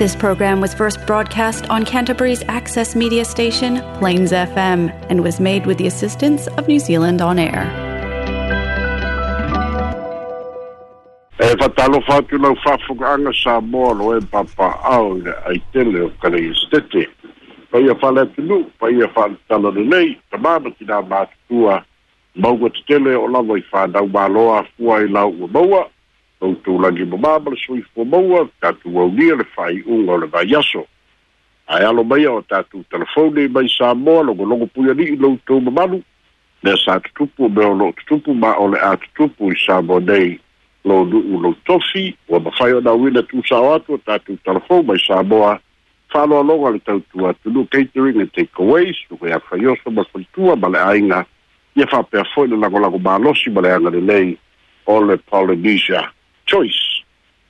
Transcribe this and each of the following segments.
This program was first broadcast on Canterbury's access media station, Plains FM, and was made with the assistance of New Zealand On Air. E whatalo whātu e o kalei ki tele o i whānau māloa fua i lau ua maua, outou lagi momāma le soifua maua tatou aulia le faaiʻuga o le vaiaso ae alo maia o tatou telefoni mai sa moa logologo pui alii loutou mamalu mea sa tutupu mea o loo tutupu ma o le a tutupu i sa moa nei lo nuu lou tofi ua mafai ona uina tusao atu o tatou telefon mai sa moa faaloaloga le tautua atunuu catering and takeaways uga ia faioso ma faitua ma le aiga ia faapea foʻi le lagolago malosi ma le aga lelei o le polynesia choice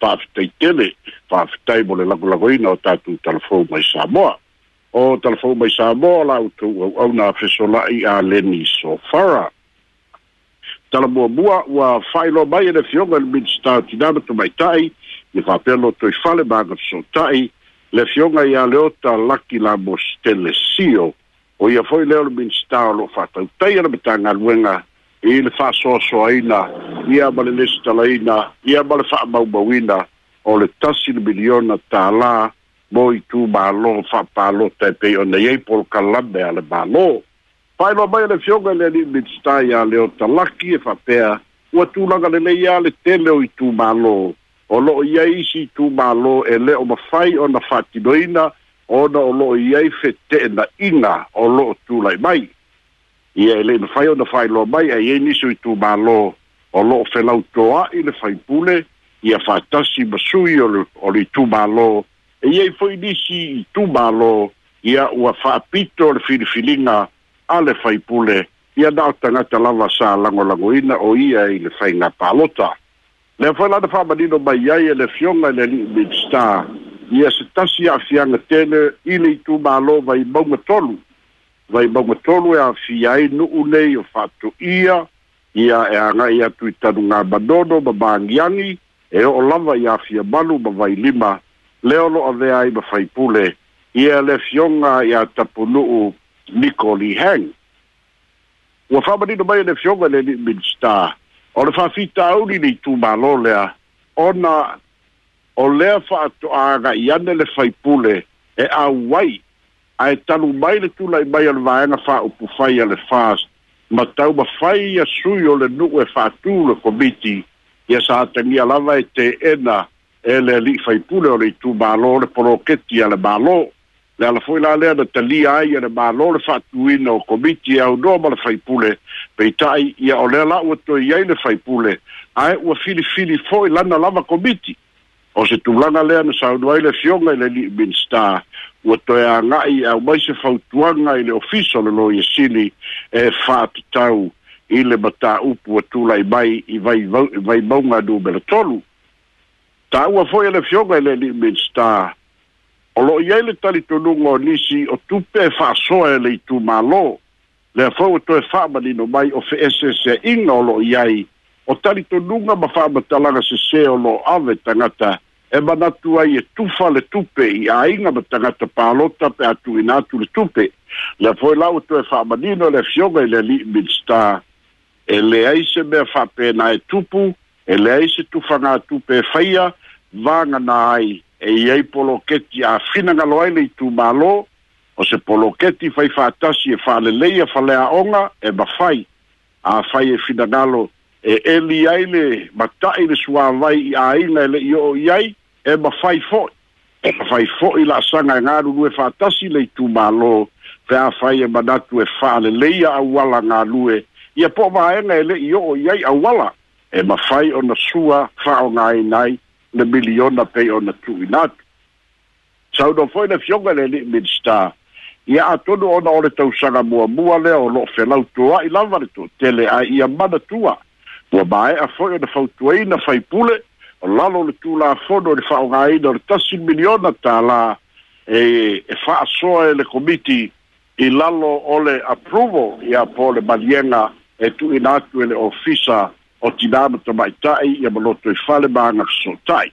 faafetaitele faafetai mo le lagolagoina o tatou talafou mai samoa o talafou mai samoa au lautou auauna fesola'i a leni sofara talamuamua ua failo mai e le fioga i le minista tinana tomaita'i i faapea loto i fale magasoota'i le fioga iā le ota laki lamostelesio o ia foi lea le minista o lo'o fa'atautai ana me tagaluega i le fa'asoasoaina ia ma le lesi talaina ia ma le fa'amaumauina o le tasi le miliona tālā mo i tumālō fa'apālō taepei ona iai polokalame a le mālō faailoa mai le fioga i le ali'i minista iā le o talaki e fa'apea ua tulaga lelei iā le tele o i tumālō o lo'o iai isi i tumālō e lē o mafai ona fa'atinoina ona o lo'o iai fete'e na'ina o lo'o tula'i mai ia e lē na fai ona faailoa mai ai ai e niso i tumālō o lo'o felautoa'i le faipule ia faatasi ma sui o le itumālō e iai fo'i nisi i tumālō ia ua fa'apito o le filifiliga a le faipule ia na o tagata lava sa lagolagoina o ia i le faiga palota le afai lana fa'amanino mai ai e le fioga i le ali'i midstar ia se tasi a'afiaga tele i le itumālō mai mauga tolu vai bango tolu e afia ai nu'u nei o fa'ato'ia ia e agai atu i tanuga manono ma magiagi e o'o lava i afia malu ma vai lima lea o lo'avea ai ma faipule ia e le fioga iā tapunu'u nikoli hang ua fa'amanino mai e le fioga le li'i minista o le fa'afitauli nei tumālō lea ona o lea fa'ato'āga i ane le faipule e auai ae talu mai le tulai mai a le vaega faaupu fai a le fast ma tau ma fai ia sui o le nuu e faatū le komiti ia sa atagia lava e teena e le alii faipule o le itū mālō le poloketi a le mālō le ala foʻi la lea na talia ai a le mālō le faatūina o komiti e aunoa ma le faipule peitaʻi ia o lea laʻua toe iai le faipule ae ua filifili foʻi lana lava komiti o se tulaga lea na saunu ai le fioga i le lii minista ua toe agaʻi aumai se fautuaga i le ofiso le loia sili e faatatau i le mataupu atulai mai i vaimauga numele tolu taua foʻi a le fioga i le liminstar o loo iai le talitonuga o nisi o tupe e faasoa e le itumālō le fou toe faamanino mai o feeseeseaʻiga o loo iai o talitonuga ma faamatalaga sesē o loo ave tagata e manatu ai e tufa le tupe i aiga ma tagata palota pe atuina atu le tupe le foi lau e toe fa'amanino le afioga i le ali'i minista e leai se mea na e tupu e leai se tufagā tupe e faia vagana ai e iai poloketi afinagalo ai le itumālō o se poloketi fai fa'atasi e fa'alelei e a faleaʻoga e mafai afai e finagalo e eli ai le mata'i e le suāvai i aiga e le'i o'o i ai e mafai foi e mafai foi la sanga e ngaru lue fatasi le tu malo pe a fai e manatu e fale leia a wala ngā lue ia po maenga e le i o o iai a wala e mafai o na sua fao ngā e nai le miliona pe o na tu inatu sau no foi le fionga le li minsta ia atonu o na ore tau sanga mua mua le o lo fe lau tua i lavare tu tele a ia mana tua Ua mae a fwy yn y ffawtwein a ffai pwle o lalo le tula fono le fa'o gaina o le tasi miliona tala e e fa'asoa e le komiti i lalo o le approval ia po le maliega e tu'ina atu e le ofisa o tinā matamaita'i ia maloto i fale magasosota'i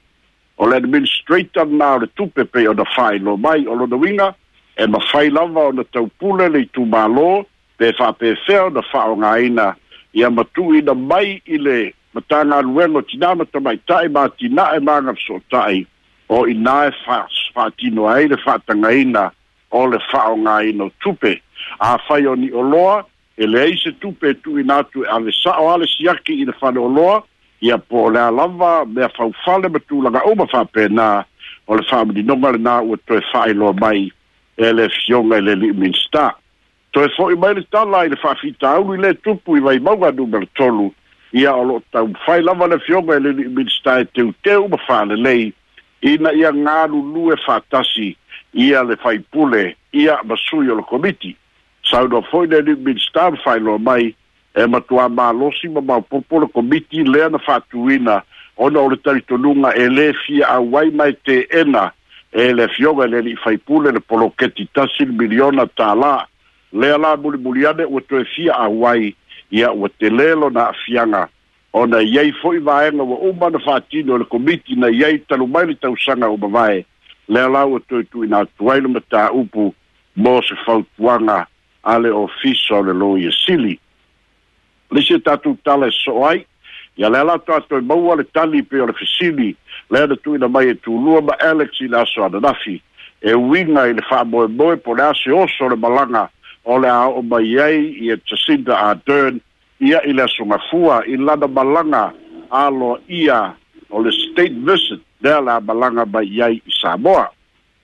o le administrator na o le tupe pei ona fa'ailo mai o lona uiga e mafai lava ona taupule le itumālō pe fa'apefea ona fa'aogāina ia matu'uina mai i le ma ta nga ruengo ti nama ta mai tae ma ti na e manga so tae o i na e fas fa tino ai le fa tanga ina o le fa o nga ino tupe a fai o ni oloa e le eise tupe tu i natu a le sa o ale siaki i le fa le oloa ia po le alava mea fau fale ma tu langa o ma fa pe na o le fa mani nonga le na ua toe fa i loa mai e le fionga i le li minsta toe fo i mai le tala i le fa fita au i le tupu i vai maunga numero tolu ia o loo tau fai lava le fioga e lili minista e teuteu ma faalelei ina ia galulu e faatasi ia le fai faipule ia masui o le komiti saunoa foi le lili minista ma faailoa mai e matuā malosi ma maopopo o le komiti lea na fatuina ona o le talitonuga e lē fia au ai mai teena e le fioga e le fai faipule le poloketi tasi le miliona tālā lea la mulimuli ane ua toe fia au ai ia ua telelo na afiaga ona iai foʻi vaega ua uma na faatino o le komiti na iai talu mai le tausaga uma vae lea lau e toetuuina atu ai le mataupu mo se fautuaga a le ofisa o le loia sili lisi e tatou tala e soo ai ia lea latou atoe maua le tali pei o le fesili lea na tuuina mai e tulua ma alex i le aso ananafi e uiga i le faamoemoe po le ase oso o le malaga o le a o mai ai ia jacinda ardern ia i le balanga i lana ia o state visit dela la baye mai ai i samoa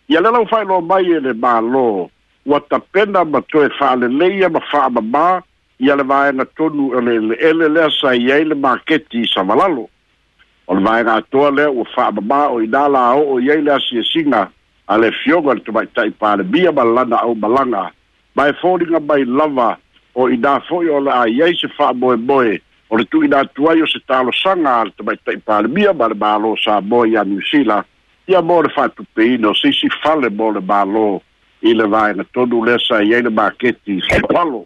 ia le lau faailoa mai e le mālō ua tapena ma toe fa'aleleia ma fa'amamā ia le vaega tonu e le le, lea sai ai le maketi i Samalalo. o le atoa lea ua o inā la o'o i le asiasiga a le le mai fōringa mai lava o i nā fo'i o la a iai se wha moe moe o le tui nā tuai o se talo sanga al te mai tai pālemia ma le mālo sa moe je ia mō le whātupeina je sisi fale mō le mālo i le vāenga tonu lesa i le māketi i palo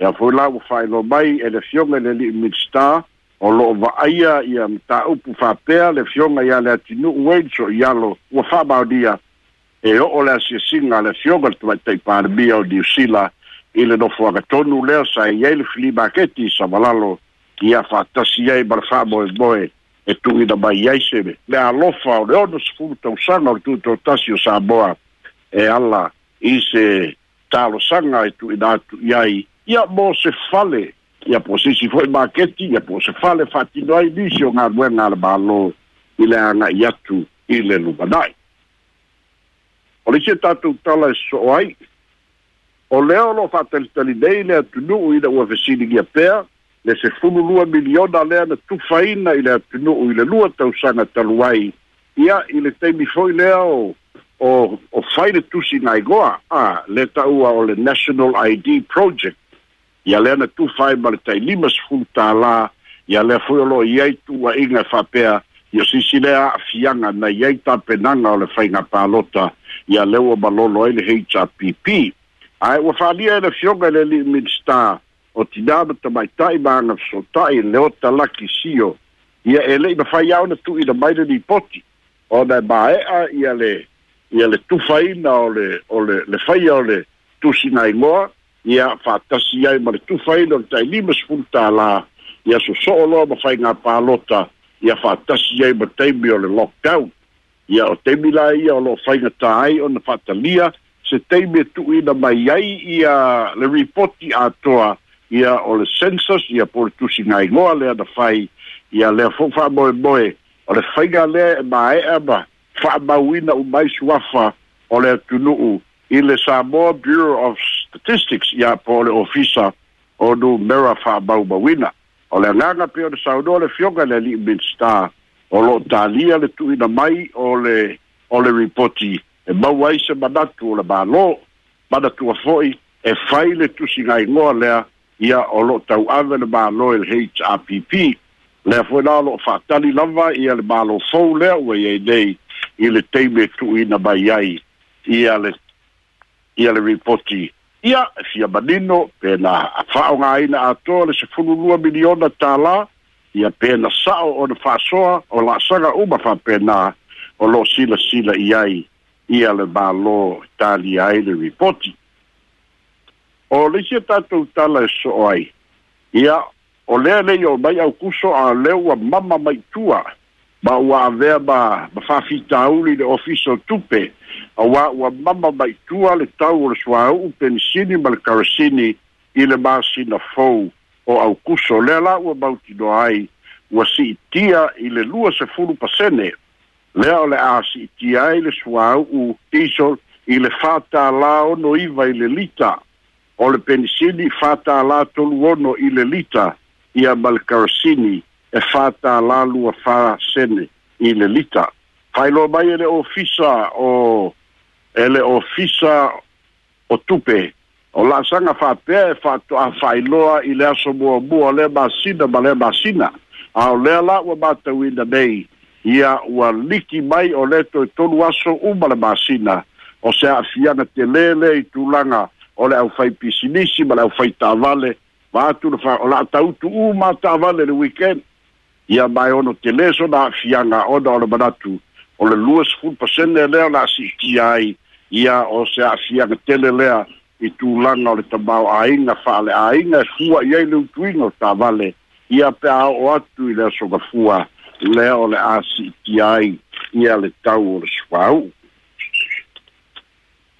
ia foi la ua whaelo mai e le fionga le li midstar o loo va'aia ia le fionga ia le ua wha e o le asiasinga le fioga tua te parbia o di usila i le nofua ka tonu lea sa i ai le filimaketi sa valalo ki a fatasi ai ma le fa'amoemoe e tu'ina mai ai seve le alofa o le ono sefulu tausaga o le tuitotasi o samoa e ala i se talosaga e tu'ina atu i ai ia mo se fale ia po sisi fo'i maketi ia po se fale fa'atino ai nisi o galuega a le mālō i le aga'i atu i le lumana'i O le se tatu tala e so ai. O leo lo fa tali tali nei le atunu u ina ua vesini gia pea. Le se funu lua miliona lea na tufaina i le atunu u ina lua tausanga talu ai. Ia i le teimi foi leo o, o faile tusi na igoa. A le taua o le National ID Project. Ia lea na tufai ma le tai limas funu tala. Ia lea foi o lo iaitu wa inga fa pea. ia lea a'afiaga nai ai tapenaga o le faiga palota ia leu o malolo ai le hpp ae ua fa'alia e le fioga i le li'i minista o tinā ma tamaita'i ma agasota'i le ota laki sio ia e le'i mafai ao na tu'uina mai le lipoti ona e mae'a ia le ia le tufaina o le o le le faia o le tusigaigoa ia fa'atasi ai ma le tufaina o le taʻilima sepulu tālā ia soso'o loa ma faiga palota ia faatasi ai ma taimi o le lockdown ia o taimi la ia o loo faigatā ai ona faatalia se taimi e tu'uina mai ai ia le ripoti atoa ia o le census ia po le tusigaigoa lea na fai ia lea fo'u fa'amoemoe o le faiga lea e mae'a ma fa'amauina umai suafa o le atunu'u i le samoa bureau of statistics ia po le ofisa o numera fa'amaumauina o le agaga pea o le saunoa le fioga le ali'i minstar o lo'o talia le tu'uina mai o le o le ripoti e mau ai se manatu o le mālō manatua fo'i e fai le tusigaigoa lea ia o lo'o tau'ave le mālō e le happ lea foi la o lo'o fa'atali lava ia le mālō fou lea ua iai nei i le teime tu'uina mai ai ia le ia le ripoti ia fia manino pe na afao nga ina ato le se funu lua miliona tala ia pe na sao o na fasoa o la saga uma fa pe na o lo sila sila iai ia le ba lo tali ai le ripoti o le sia tato tala e so ai ia o le le yo mai au kuso a leua mama mai tua ia ma ua avea ma ma faafitauli le ofiso tupe auā ua mama maitua le tau o le suāu'u penisini ma le karasini i le masina fou o aukuso lea la ua mautinoa ai ua si'itia i le lua sefulu pasene lea o le a si'itia ai le suāu'u diesel i le fatālā ono iva i le lita o le penisini fatālā tolu ono i le lita ia ma le karasini e lua fa sene i le lita lo mai e le ofisa o e le ofisa o tupe o fa faapea e faato'a failoa i le aso muamua le masina ma le masina a o lea la ua matauina nei ia ua liki mai o le tonu aso uma le masina o se a'afiaga telele i tulaga o le ʻaufai pisinisi ma le ʻaufai ta'avale ma atu le fa o tautu uma ta'avale le weekend ia mai ono te le so na fianga o da ona manatu o le luas full percent le la si ki ai ia o se a fianga tele le i tu langa o le tabau a inga fa a inga fua ia i le utuino ta vale ia pe a o atu i le soga ga fua le o le a si ki ai ia le tau o le swau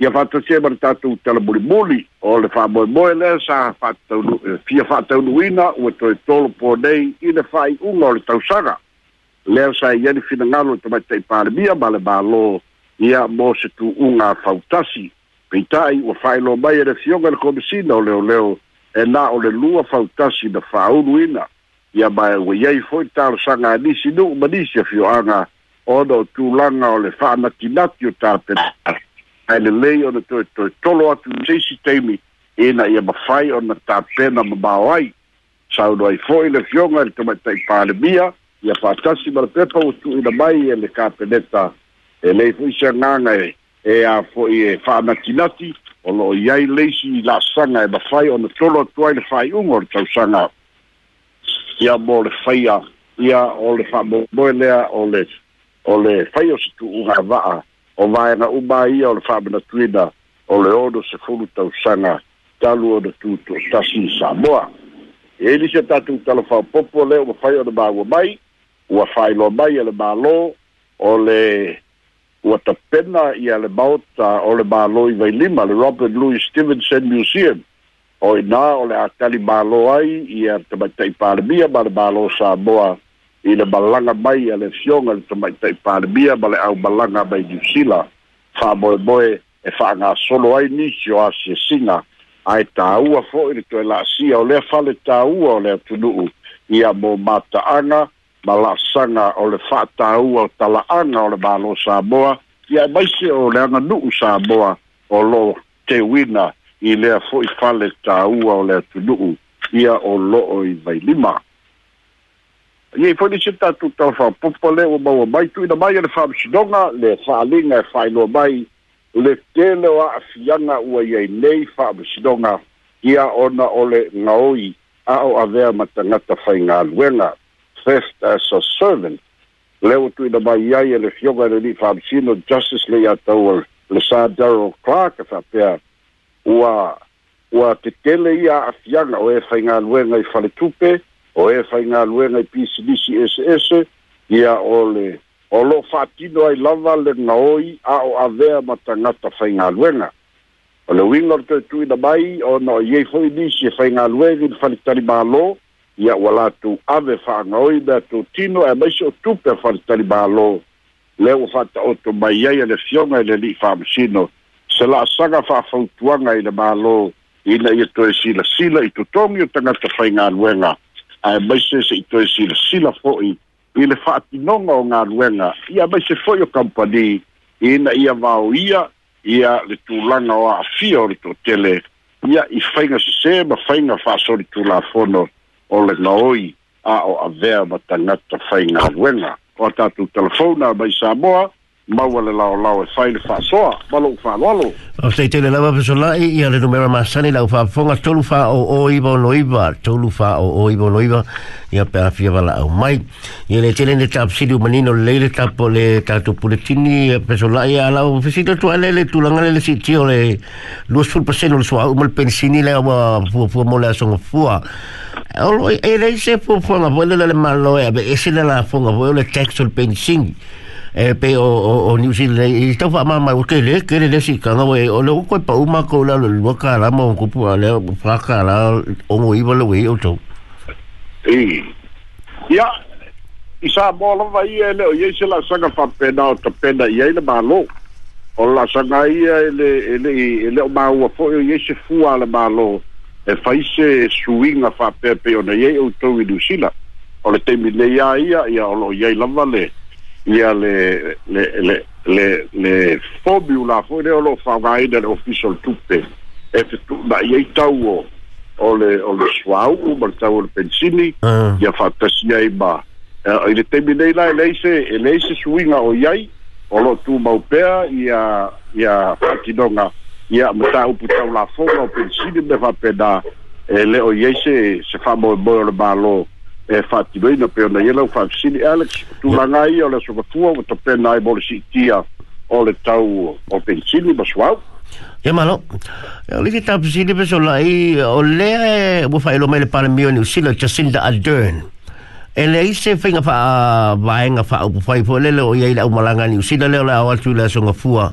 Ia fata se mara tātou tala mulimuli, o le wha moe moe lea sa eh, fia whātaunuina ua toi tolo pō nei i le whai unga o le tausanga. Lea sa i eni finangalo e tamai tei pāremia ma le mālo ia mō se tu fautasi. Peitai ua whailo mai e le fionga le komisina o leo leo e na o le lua fautasi na whāunuina. Ia mai e ua iei foi tālo sanga anisi nu umanisi a fioanga ono tūlanga o le whānatinati o tāpenara. ai le lei ona toetoe tolo atu seisi taimi e na ia mafai ona tapena ma mao ai saulo ai fo'i le fioga i le tamaita i palemia ia fatasi ma le pepa ua tuuina mai e le kapeneta e lei foi seagaga e e a fo'i e fa'anatinati o lo'o iai leisi i la'asaga e mafai ona tolo to ai le fa'aiʻuga o le tausaga ia mo le faia ia o le fa'amoemoe lea o le o le fai o se tu'uga va'a o vaega uma ia o le faamanatuina e o le ono sefulu tausaga talu ona tutuatasi samoa e ilisi a tatou talafaopopo le ua fai ona maua mai ua failoa mai e le mālō o le ua tapena ia le maota o le mālō i vailima le robert louis stevenson museum o inā o le atali mālō ai ia tamaitaʻi palemia ma le mālō samoa i le balanga mai a le fionga le tamaitai pārbia ma le au balanga mai Niusila fa boe boe e fa ngā solo ai ni si o asia singa a e tāua fo i le toi la asia o le fa le tāua o le atunuu i a mō mātaanga ma la sanga o le fa tāua o talaanga o le bālo Samoa i a mai se o le anga nuu Samoa o lo te wina i lea fo i fa le tāua o le atunuu i a o lo o i vailima. Ia foi ni sita tu tau fa popa le o mau mai tu ina mai ana fa msidonga le fa alinga e fa ilo mai le tele o a fianga ua ia nei fa msidonga ia ona ole ngaoi a o avea matangata fai ngā luenga theft as a servant le o tu ina mai ai ele fionga le ni fa msino justice le ia tau le sa Daryl Clark e fa pia ua ua te tele ia a fianga o e fai ngā luenga i fale tupe o e fai ngā luenga i pisilisi ese ese, ia ole, o lo fatino ai lava le ngaoi a o avea ma tangata fai ngā luenga. O le wingor te tui na mai, o no ye iei fai nisi e fai ngā luenga i whanitari mālo, ia wala tu ave wha ngaoi bea tu tino e maise o tupe whanitari mālo, le o whata o tu mai iei ane fionga i le li whamsino, se la saga wha fautuanga i le mālo, ina i e sila sila i tu tongi o tangata fai ngā luenga. ai maise se itoe silasila fo'i i le fa'atinoga o galuega ia maise fo'i company kampani ina ia vaoia ia le tulaga o a'afia o le toʻatele ia i faiga se ma faiga fa'asolitulafono o le gaoi a o avea ma tagata faigaluega o a tatou telefona mai samoa maua le lao lao e sai le whaasoa, malo u whaaloalo. O sei te le lawa pesola e ia le numera masani lau whaafonga tolu wha o o iwa o noiva, tolu wha o o iwa o noiva, ia pe awhia wala au mai. Ia le tele ne tap siri umanino leile tapo le tatu puletini pesola ia alau fesita tu ale le tulanga le si tio le luas ful paseno le sua umal pensini le awa fua fua mole asonga fua. Olo e, e reise fua fua ngapoele le malo e abe ese le la fua ngapoele le texto le pensini. e pe o o New Zealand eh, i tofa ma ma o ke le ke le si ka no eh, o le ko pa uma ko la lo lo ka la mo ko pu ale pa ka la o mo iba lo we o to e ya i sa mo lo va ie le o ye se la sanga fa pe o to pe na ie le ma lo o la sanga ie le le le o ma o fo o ye se fu ale ma lo e fa ise suinga fa pe pe o na ye o to i New Zealand o le temi le ia ia ia o lo ye la va le ia le le le le le fobiu la foi le lo fa vai del official tutte e tu ba ia tau o le o le swau o ba tau le pensini ah. ia fa tasia i ba e, i le temi nei la le se e le suinga o iai o lo tu mau pea ia ia fatinonga ia mata upu tau la fonga o pensini me fa peda e le o iai se se fa mo mo le malo e eh, fati doi na peona yela u fafisini Alex tu langa ya. i ole lah so batua u to pena i lah. bole si tia ole tau o pensini basuau ya, e malo e ya, oliki tau pensini beso la i ole e eh, wufa ilo mele pala mio ni usila Jacinda Ardern e eh, le i finga fa a vaenga fa au ah, pufai po lele o lah, oh, yeila u malanga ni usila leo la awatu la so ngafua e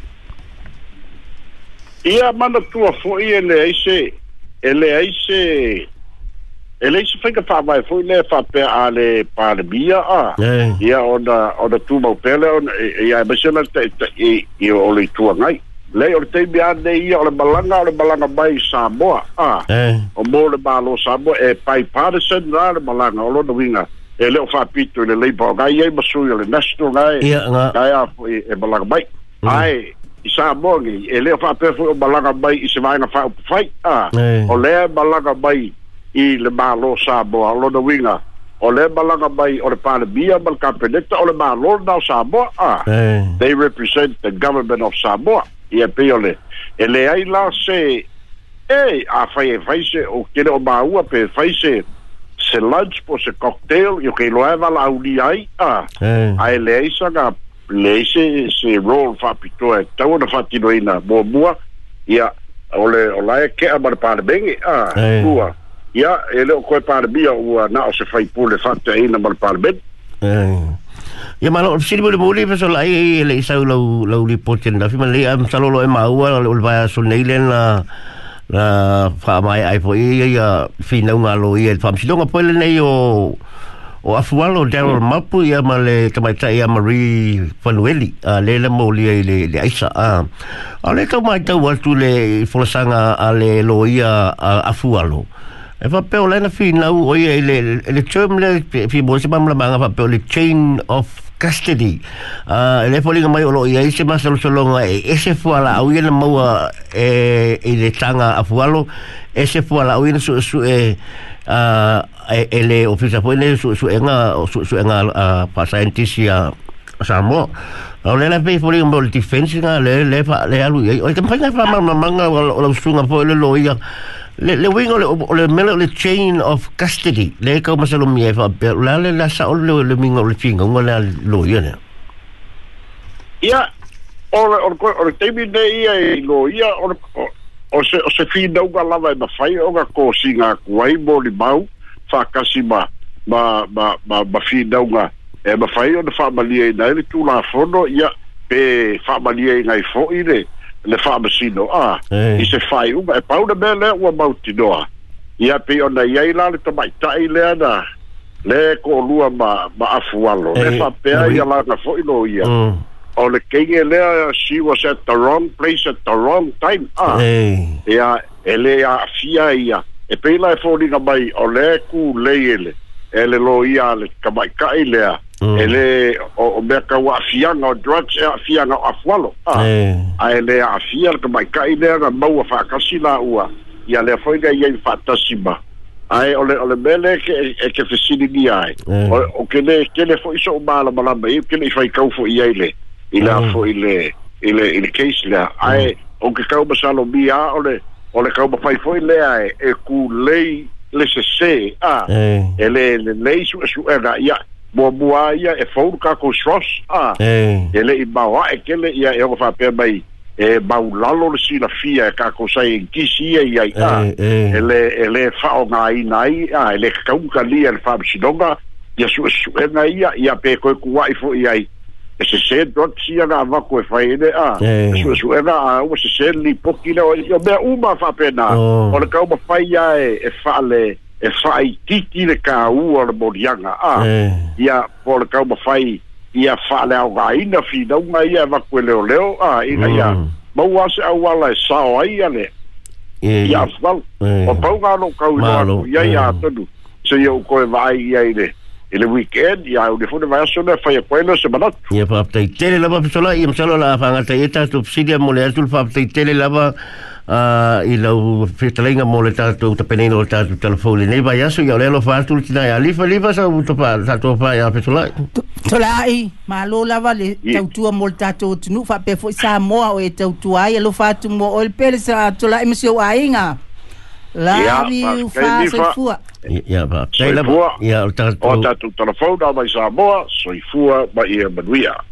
ia mana tua foi ele aí se ele aí se ele aí se foi que fala vai foi né fala pé ale para bia a ia onda onda tu mau pele on ia mas ele tá tá e e o lei tua ngai lei o tei bia de ia o balanga o balanga bai Samoa a o mole balo sabo e pai para se dar balanga o lo do vinga ele o fa pito ele lei bogai e mas o ele nasto ngai ia ngai a foi e balanga e bai mm. ai sabogi e le fa pe fu balaga bai i se vai na fa fai a o le balaga bai i le malo sabo a lo winga o le balaga bai o le pale bia bal kapeleta o le malo na sabo a they represent the government of Samoa i e pe ole e le ai la se e a fai e fai se o kere o maua pe fai se se lunch po se cocktail i o ke loa e vala au ni ai a a ele le ai sanga le ise se role fa pito e tau na fati no ina bo bua ya ole ola e ke abar par bengi a bua ya ele o koe par bia ua na o se fai pule fati a ina bar par bengi Ya malo sini boleh boleh pasal ai e, e, le isau lau lau li poten tapi mana ya masalah lo emau lau lepas sunilen lah lah faham ai ai poi ya fina ngalui ya faham sih dong apa le neyo o afualo Daryl mm. Mapu ia ma le tamaita ia Marie Fanueli a le le mauli ai le, le aisa a a le tau mai tau atu le folasanga a le loia a afualo e fa peo lena fi nau oi ai le le term le fi mose mamlamanga fa peo le chain of custody a uh, le folinga mai olo ia ise ma salu salonga e ese fuala au ia le maua e, e le tanga afualo ese fuala au ia su, su e eh, a uh, ele e o fisa foi ele su su enga su su enga a ah, pa scientist ya samo o ah, le lepe foi um bol defense na le le fa le alu e o tem pa fa ma manga o o su nga foi le loia le le wing o le le le chain of custody le ka ma salo mie fa per la le la sa o le le ming o le finga nga le loia ne ya o o o te bi de ia e loia o o se o se fina uga lava e mawhai o ga ko si ngā kuai mō ni mau whakasi ma ma ma ma ma fina uga e mawhai o na whamalia i nai le tū la whono ia pe whamalia i ngai fo i re le whamasino a i se whai uga e pauna mea lea ua mauti noa ia pe o na iai la le tamai tai lea na le ko lua ma ma afu alo le whapea ia la na fo no ia Ole le kenge lea she was at the wrong place at the wrong time a ah, hey. ia e le a afia ia e peila e fōringa mai o le ku lei ele e le lo ia le kamaikai lea mm. e le o, o mea kau afianga o drugs e afianga o afualo a, ah, hey. a e le afia le kamaikai lea na maua whakasi la ua ya le fōinga ia i whatasima ai ole ole bele ke e ke fesini ni ai o ke le ke le fo so mala mala mai ke le fai kau fo iai le i le mm. fo ile i le case lea ae mm. o ke kau basalo bia ole ole kau ba fai foi e le ai eh. e kulei le sesē e e eh. a e lē lelei suʻesuʻega ia muamua bua ia e foulu kakou sros a e leʻi maoaʻe kele ia e o faapea mai e maulalo le silafia e kakou kakosai ia i ai a ele eh, ele fa'aogāina ai a ele kakaukalia le fa'amasinoga ia suʻesuʻega ia ia pe koe kuaʻi foʻi ai e se se dotsi ana va ko e fai ene a su su era a o se se li poki le o mea uma fa pena oh. o le kauma fai ya e e fa le e fai titi le ka ua le morianga a ia po le kauma fai ia fa le au vaina fi da uma ia va ko e leo leo a ina ia ma mm. ua se au ala e sao ai ane ia asfal o pau ngano kau ya ia tonu se iau ko e vai ia ine ile weekend ya o defo vai so na fai ko no se manat ia pa lava pisola ia msalo la fa ngata eta tu psidia mole atul pa tai tele lava i lau fetalaiga mo le tatou ta o le tatou talafou lenei vai aso ia o fa alofa atu ia lifa lifa sa tu pa ia pisola to la lava le tau tu mole ta tu tu nu sa moa o e tautua tu ai lo fa tu mo o pele sa to la e msio Lari ya, u fase fua. Ia pak. Soi fua. Ia utar tu. Ota tu telefon dah mai Samoa. Soi fua mai ia menuia.